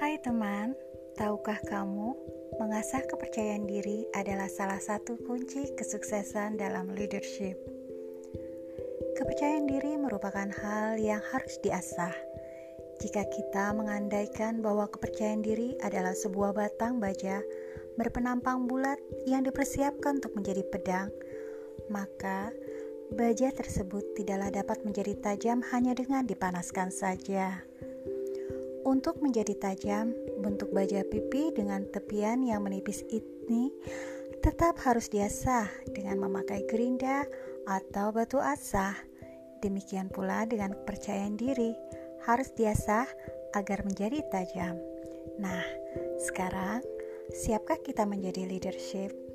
Hai teman, tahukah kamu mengasah kepercayaan diri adalah salah satu kunci kesuksesan dalam leadership. Kepercayaan diri merupakan hal yang harus diasah. Jika kita mengandaikan bahwa kepercayaan diri adalah sebuah batang baja berpenampang bulat yang dipersiapkan untuk menjadi pedang, maka baja tersebut tidaklah dapat menjadi tajam hanya dengan dipanaskan saja. Untuk menjadi tajam, bentuk baja pipi dengan tepian yang menipis ini tetap harus diasah dengan memakai gerinda atau batu asah. Demikian pula dengan kepercayaan diri harus diasah agar menjadi tajam. Nah, sekarang siapkah kita menjadi leadership?